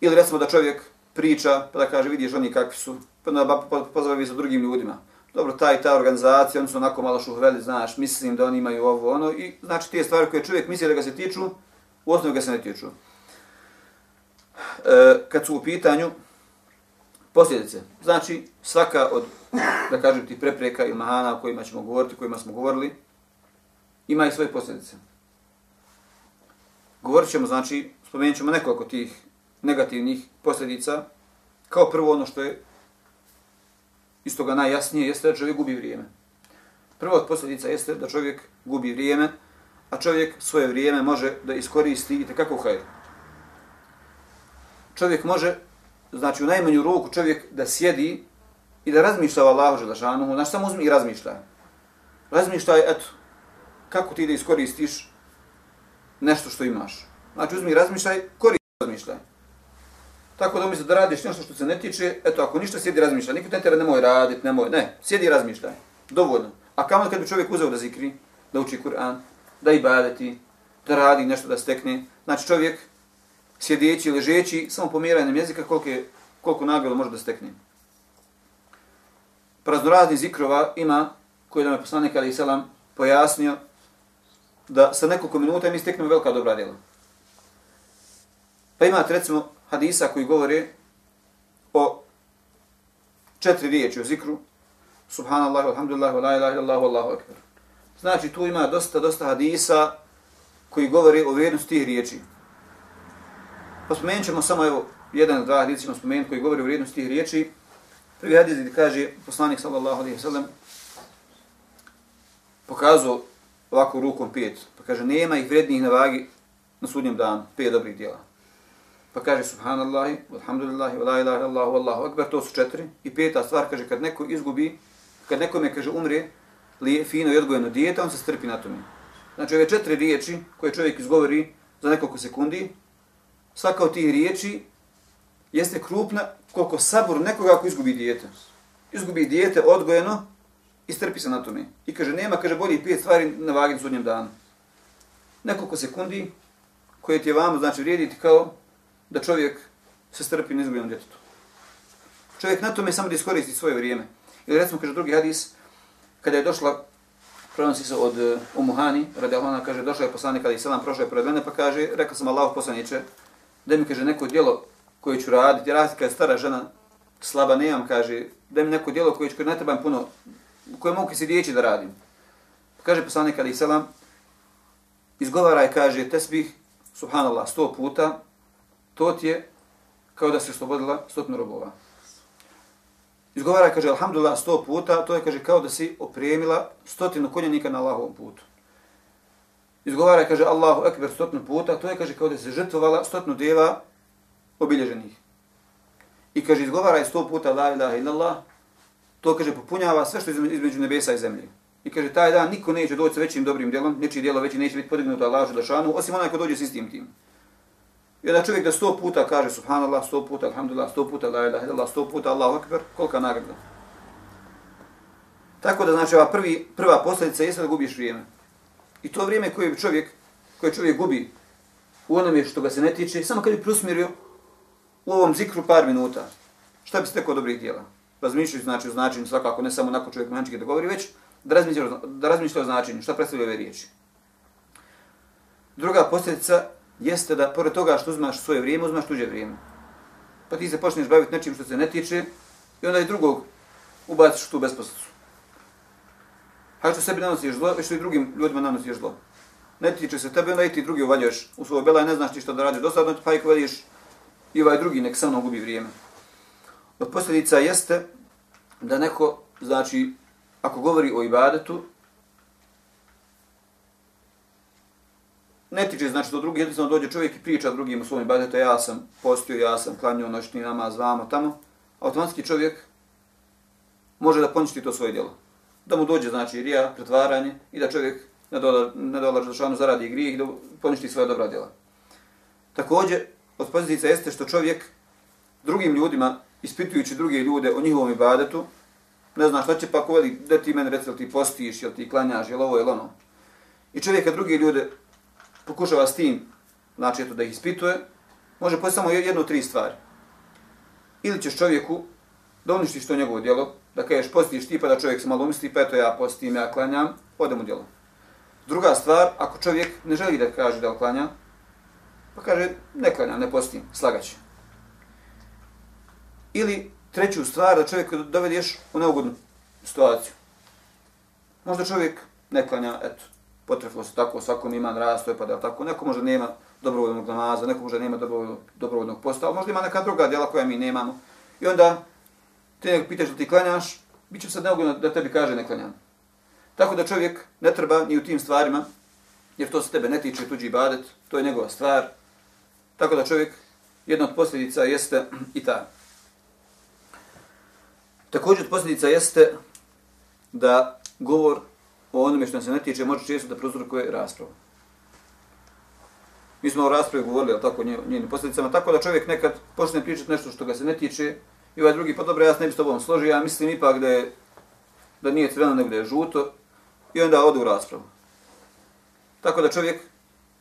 Ili recimo da čovjek priča, pa da kaže, vidiš oni kakvi su, pa da pozove za drugim ljudima. Dobro, ta i ta organizacija, oni su onako malo šuhveli, znaš, mislim da oni imaju ovo, ono, i znači te stvari koje čovjek misli da ga se tiču, u osnovu ga se ne tiču. E, kad su u pitanju, posljedice. Znači, svaka od, da kažem ti, prepreka ili mahana o kojima ćemo govoriti, o kojima smo govorili, ima i svoje posljedice. Govorit ćemo, znači, spomenut ćemo nekoliko tih negativnih posljedica. Kao prvo ono što je iz toga najjasnije jeste da čovjek gubi vrijeme. Prvo od posljedica jeste da čovjek gubi vrijeme, a čovjek svoje vrijeme može da iskoristi i tekako hajr. Čovjek može znači u najmanju ruku čovjek da sjedi i da razmišlja o Allahu Želešanu, znači samo uzmi i razmišlja. Razmišljaj, eto, kako ti da iskoristiš nešto što imaš. Znači uzmi i razmišljaj, koristi razmišljaj. Tako da umjesto da radiš nešto što se ne tiče, eto, ako ništa sjedi razmišljaj, niko te tere nemoj radit, nemoj, ne, sjedi i razmišljaj. Dovoljno. A kamo kad bi čovjek uzeo da zikri, da uči Kur'an, da ibadeti, da radi nešto da stekne, znači čovjek sjedeći, ležeći, samo pomjeranjem jezika koliko, je, koliko nagrada može da stekne. Praznorazni zikrova ima, koji nam je poslanik Ali Selam pojasnio, da sa nekoliko minuta mi steknemo velika dobra djela. Pa imate recimo hadisa koji govore o četiri riječi o zikru, subhanallah, alhamdulillah, la ilaha illallah, allahu akbar. Znači tu ima dosta, dosta hadisa koji govori o vrijednosti tih riječi. Pa spomenut ćemo samo evo, jedan, dva hadisa ćemo spomenuti koji govori o vrijednosti tih riječi. Prvi hadis gdje kaže poslanik sallallahu alaihi sallam pokazao ovako rukom pet. Pa kaže, nema ih vrednijih na vagi na sudnjem danu, pet dobrih djela. Pa kaže, subhanallahi, alhamdulillahi, la ilaha illahu, allahu akbar, to su četiri. I peta stvar, kaže, kad neko izgubi, kad nekome kaže, umre, lije, fino i odgojeno dijete, on se strpi na tome. Znači, ove četiri riječi koje čovjek izgovori za nekoliko sekundi, svaka od tih riječi jeste krupna koliko sabor nekoga ako izgubi dijete. Izgubi dijete odgojeno i strpi se na tome. I kaže, nema, kaže, bolje pet stvari na vagi na sudnjem danu. Nekoliko sekundi koje ti je vamo, znači, vrijediti kao da čovjek se strpi na izgubljenom djetetu. Čovjek na tome samo da iskoristi svoje vrijeme. Ili recimo, kaže drugi hadis, kada je došla, prenosi se od eh, Umuhani, radi Allah, kaže, došao je poslanik, kada je selam prošao je pored mene, pa kaže, rekao sam Allah poslaniče, da mi kaže neko djelo koje ću raditi, raditi kada je stara žena, slaba nemam, kaže, da mi neko djelo koje ću, ne trebam puno, koje mogu se djeći da radim. Pa kaže poslanik, kada je selam, izgovaraj, kaže, tesbih, subhanallah, sto puta, to ti je kao da se oslobodila stotnu robova. Izgovara, kaže, alhamdulillah, sto puta, to je, kaže, kao da si opremila stotinu konjanika na Allahovom putu. Izgovara, kaže, Allahu ekber stotinu puta, to je, kaže, kao da si žrtvovala stotinu deva obilježenih. I kaže, izgovara je sto puta, la ilaha illallah, to, kaže, popunjava sve što je između nebesa i zemlje. I kaže, taj dan niko neće doći sa većim dobrim djelom, nečiji djelo veći neće biti podignuto Allahu Želešanu, osim onaj ko dođe s istim tim. I onda čovjek da sto puta kaže subhanallah, sto puta, alhamdulillah, sto puta, la ilaha illallah, sto puta, Allahu akbar, kolika nagrada. Tako da znači ova prvi, prva posljedica je da gubiš vrijeme. I to vrijeme koje čovjek, koje čovjek gubi u onome što ga se ne tiče, samo kad bi prosmirio u ovom zikru par minuta, šta bi se tekao dobrih djela? Razmišljajući znači o značenju svakako, ne samo onako čovjek mančike da govori, već da razmišlja, da razmišlja o značenju, šta predstavlja ove riječi. Druga posljedica jeste da pored toga što uzmaš svoje vrijeme, uzmaš tuđe vrijeme. Pa ti se počneš baviti nečim što se ne tiče i onda i drugog ubaciš u tu besposlicu. Hajde što sebi nanosiš zlo, što i drugim ljudima nanosiš zlo. Ne tiče se tebe, onda i ti drugi uvađaš u svoj bela i ne znaš ti što da radiš dosadno, pa i vadiš i ovaj drugi nek sa mnom gubi vrijeme. Od posljedica jeste da neko, znači, ako govori o ibadetu, ne tiče znači do drugih, jednostavno dođe čovjek i priča drugim u svom ibadetu, ja sam postio, ja sam klanio noćni namaz, vamo, tamo, automatski čovjek može da poništi to svoje djelo. Da mu dođe, znači, rija, pretvaranje i da čovjek ne dola, ne dola želšanu zaradi grijeh i da poništi svoje dobra djela. Također, od pozitica jeste što čovjek drugim ljudima, ispitujući druge ljude o njihovom ibadetu, ne zna šta će pa ko da ti meni reci, ti postiš, jel ti klanjaš, jel ovo, jel ono. I čovjeka drugi ljude pokušava s tim, znači eto da ih ispituje, može poći samo jednu tri stvari. Ili ćeš čovjeku da uništiš to njegovo djelo, da kažeš postiš ti pa da čovjek se malo umisli, pa eto ja postim, ja klanjam, odem u djelo. Druga stvar, ako čovjek ne želi da kaže da klanja, pa kaže ne klanjam, ne postim, slagaće. Ili treću stvar, da čovjek dovedeš u neugodnu situaciju. Možda čovjek ne klanja, eto, potrefilo se tako, svakom ima rastoj, pa da tako, neko može nema dobrovoljnog namaza, neko može nema dobrovoljnog, posta, posta, možda ima neka druga djela koja mi nemamo. I onda te nek pitaš da ti klanjaš, bit će sad neugodno da tebi kaže ne klanjam. Tako da čovjek ne treba ni u tim stvarima, jer to se tebe ne tiče tuđi badet, to je njegova stvar. Tako da čovjek, jedna od posljedica jeste i ta. Također od posljedica jeste da govor o onome što se ne tiče, može često da prozrukuje raspravu. Mi smo o raspravi govorili, ali tako, njenim posljedicama, tako da čovjek nekad počne pričati nešto što ga se ne tiče, i ovaj drugi, pa dobro, ja se ne bi s tobom složio, ja mislim ipak da, je, da nije crveno, nego da je žuto, i onda ode u raspravu. Tako da čovjek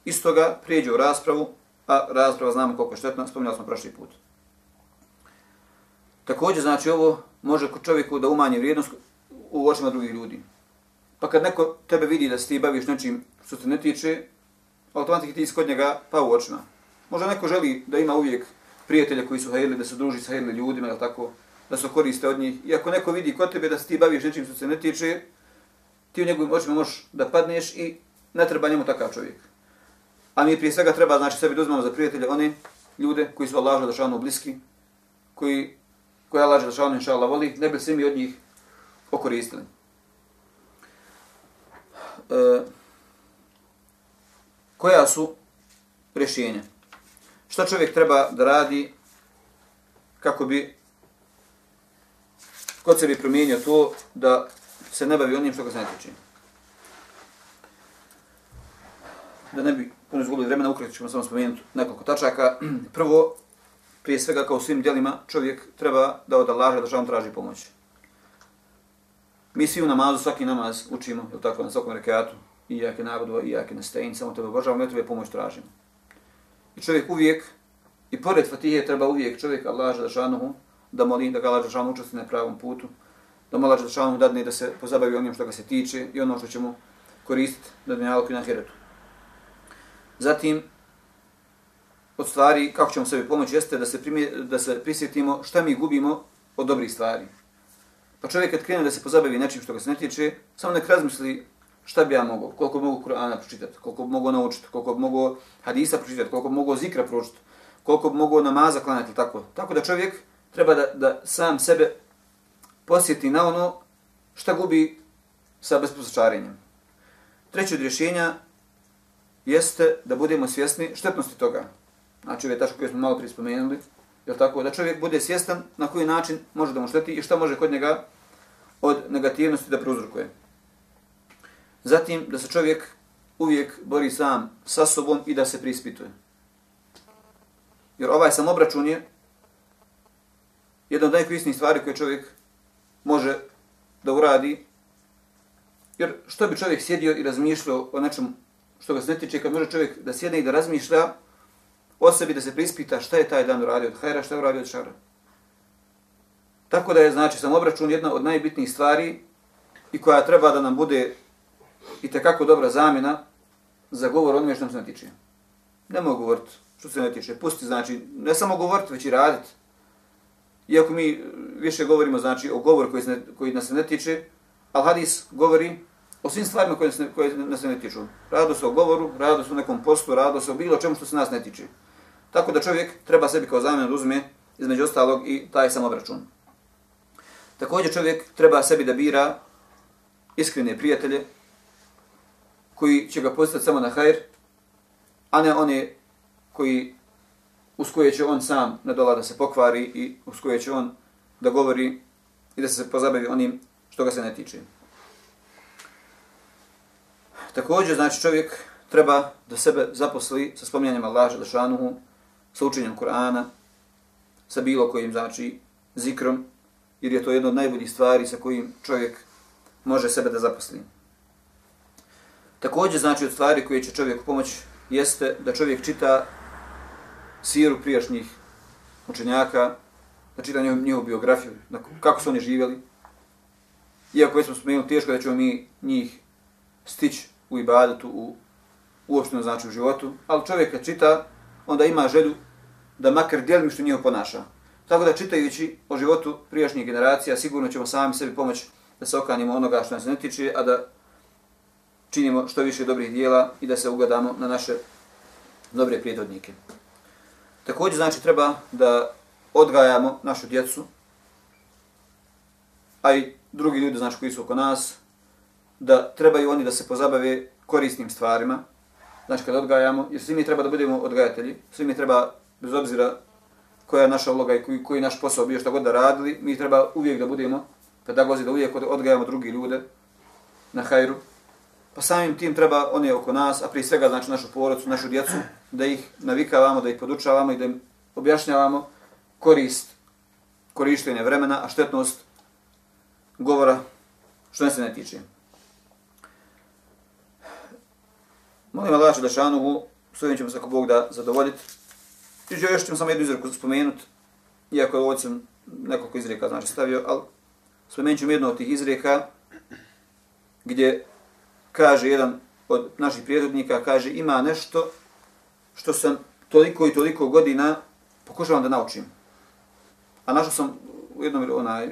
iz toga prijeđe u raspravu, a rasprava znamo koliko je štetna, spominjali smo prošli put. Također, znači, ovo može čovjeku da umanji vrijednost u očima drugih ljudi. Pa kad neko tebe vidi da se ti baviš nečim što se ne tiče, automatski ti iskod njega pa u očima. Možda neko želi da ima uvijek prijatelja koji su hajeli, da se druži sa hajeli ljudima, ili tako, da se koriste od njih. I ako neko vidi kod tebe da se ti baviš nečim što se ne tiče, ti u njegovim očima možeš da padneš i ne treba njemu takav čovjek. A mi prije svega treba znači sebi da uzmemo za prijatelje one ljude koji su Allah želešanu bliski, koji, koji Allah želešanu inša Allah voli, ne bi se mi od njih okoristili e, koja su rješenja. Šta čovjek treba da radi kako bi kod sebi promijenio to da se ne bavi onim što ga se ne tiče. da ne bi puno izgubili vremena, ukratko ćemo samo spomenuti nekoliko tačaka. Prvo, prije svega kao u svim djelima, čovjek treba da od Allaha da traži pomoć. Mi svi u namazu, svaki namaz učimo, je tako, na svakom rekiatu, i jake nabudu, i jake nastajin, samo tebe obožavamo, ja tebe pomoć tražimo. I čovjek uvijek, i pored Fatihe, treba uvijek čovjek Allah Žadašanuhu da moli, da ga Allah Žadašanuhu učesti na pravom putu, da mu Allah Žadašanuhu dadne da se pozabavi onim što ga se tiče i ono što ćemo koristiti da dunjalku i na hiretu. Zatim, od stvari, kako ćemo sebi pomoći, jeste da se, primje, da se prisjetimo šta mi gubimo od dobrih stvari. Pa čovjek kad krene da se pozabavi nečim što ga se ne tiče, samo nek razmisli šta bi ja mogao, koliko mogu Kur'ana pročitati, koliko mogu naučiti, koliko mogu hadisa pročitati, koliko mogu zikra pročitati, koliko mogu namaza klanjati, tako. Tako da čovjek treba da, da sam sebe posjeti na ono šta gubi sa besposačarenjem. Treće od rješenja jeste da budemo svjesni štetnosti toga. Znači, ove tačke koje smo malo prije spomenuli, je tako? Da čovjek bude svjestan na koji način može da mu šteti i šta može kod njega od negativnosti da prouzrukuje. Zatim, da se čovjek uvijek bori sam sa sobom i da se prispituje. Jer ovaj samobračun je jedna od najkorisnijih stvari koje čovjek može da uradi. Jer što bi čovjek sjedio i razmišljao o nečem što ga se ne tiče, kad može čovjek da sjedne i da razmišlja o sebi, da se prispita šta je taj dan uradio od hajra, šta je uradio od šara. Tako da je, znači, sam obračun jedna od najbitnijih stvari i koja treba da nam bude i tekako dobra zamjena za govor onome što nam se ne tiče. Ne mogu govoriti što se ne tiče. Pusti, znači, ne samo govoriti, već i raditi. Iako mi više govorimo, znači, o govoru koji, ne, koji nas se ne tiče, al hadis govori o svim stvarima koje, ne, koje nas ne tiču. Rado se o govoru, rado se o nekom poslu, rado se o bilo čemu što se nas ne tiče. Tako da čovjek treba sebi kao zamjenu da uzme između ostalog i taj samobračun. Također čovjek treba sebi da bira iskrene prijatelje koji će ga postati samo na hajr, a ne one koji uz koje će on sam nadola da se pokvari i uz koje će on da govori i da se pozabavi onim što ga se ne tiče. Također, znači čovjek treba da sebe zaposli sa spominjanjem Allaha Želešanuhu, sa učenjem Kur'ana, sa bilo kojim, znači, zikrom, jer je to jedna od najboljih stvari sa kojim čovjek može sebe da zaposli. Također, znači, od stvari koje će čovjeku pomoći jeste da čovjek čita siru prijašnjih učenjaka, da čita njihovu biografiju, kako su oni živjeli. Iako već smo spomenuli teško da ćemo mi njih stići u ibadetu, u uopšteno znači u životu, ali čovjek kad čita, onda ima želju da makar dijelim što njihovo ponaša. Tako da čitajući o životu prijašnjih generacija, sigurno ćemo sami sebi pomoći da se okanimo onoga što nas ne tiče, a da činimo što više dobrih dijela i da se ugadamo na naše dobre prijedodnike. Također znači treba da odgajamo našu djecu, a i drugi ljudi znači koji su oko nas, da trebaju oni da se pozabave korisnim stvarima, znači kad odgajamo, jer svi mi treba da budemo odgajatelji, svi mi treba, bez obzira koja je naša uloga i koji, koji naš posao bio što god da radili, mi treba uvijek da budemo pedagozi, da uvijek odgajamo drugi ljude na hajru, pa samim tim treba oni oko nas, a prije svega znači našu porodcu, našu djecu, da ih navikavamo, da ih podučavamo i da im objašnjavamo korist korištenje vremena, a štetnost govora što ne se ne tiče. Molim Allah da s ovim ćemo se ako Bog da zadovoljiti. I još ćemo samo jednu izreku spomenuti, iako je ovdje sam nekoliko izreka znači stavio, ali spomenut ćemo jednu od tih izreka gdje kaže jedan od naših prijedodnika, kaže ima nešto što sam toliko i toliko godina pokušavam da naučim. A našao sam u jednom, onaj,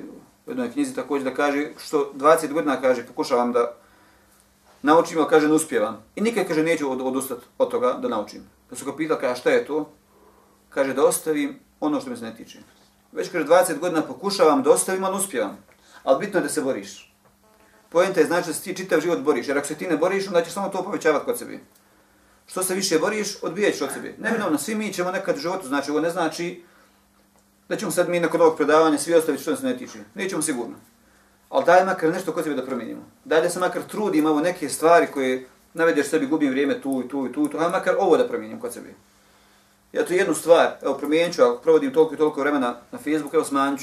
u jednoj knjizi također da kaže što 20 godina kaže pokušavam da naučim, ali kaže ne uspjevam. I nikad kaže neću od, odustati od toga da naučim. Da su ga pitali kaže šta je to? Kaže da ostavim ono što me se ne tiče. Već kaže 20 godina pokušavam da ostavim, ali uspjevam. Ali bitno je da se boriš. Poenta je znači da se ti čitav život boriš, jer ako se ti ne boriš, onda ćeš samo to povećavati kod sebi. Što se više boriš, odbijat od sebe. Neminovno, svi mi ćemo nekad u životu, znači ovo ne znači da ćemo sad mi nakon ovog predavanja svi ostaviti što se ne tiče. Nećemo sigurno. Ali daj makar nešto kod sebe da promijenimo. Daj da se makar trudimo ovo neke stvari koje navedeš sebi, gubim vrijeme tu i tu i tu, i tu, a makar ovo da promijenim kod sebe. Ja tu jednu stvar, evo promijenit ću, ako provodim toliko i toliko vremena na Facebooku, evo smanjit.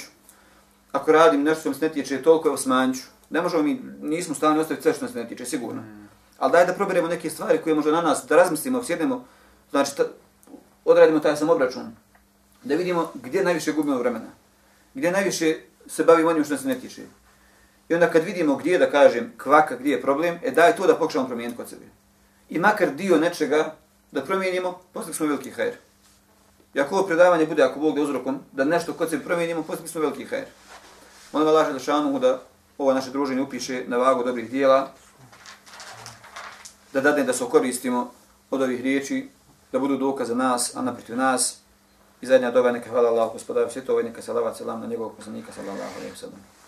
Ako radim nešto što mi se ne tiče, toliko evo smanjit. Ne možemo mi, nismo stavni ostaviti sve što nas ne tiče, sigurno. Mm. Ali daj da proberemo neke stvari koje možda na nas, da razmislimo, sjednemo, znači ta, odradimo taj sam obračun, da vidimo gdje najviše gubimo vremena, gdje najviše se bavimo onim što nas ne tiče. I onda kad vidimo gdje da kažem kvaka, gdje je problem, e daj to da pokušamo promijeniti kod sebe. I makar dio nečega da promijenimo, postigli smo veliki hajr. I ako ovo predavanje bude, ako Bog da uzrokom, da nešto kod sebe promijenimo, poslije smo veliki hajr. Molim Allah Želešanu šanu da ovo naše druženje upiše na vagu dobrih dijela, da dadne da se koristimo od ovih riječi, da budu dokaz za nas, a naprotiv nas. I zadnja doba neka hvala Allah, gospodaru svjetova, neka salavat selam na njegovog poslanika, sallallahu alaihi wa sallam.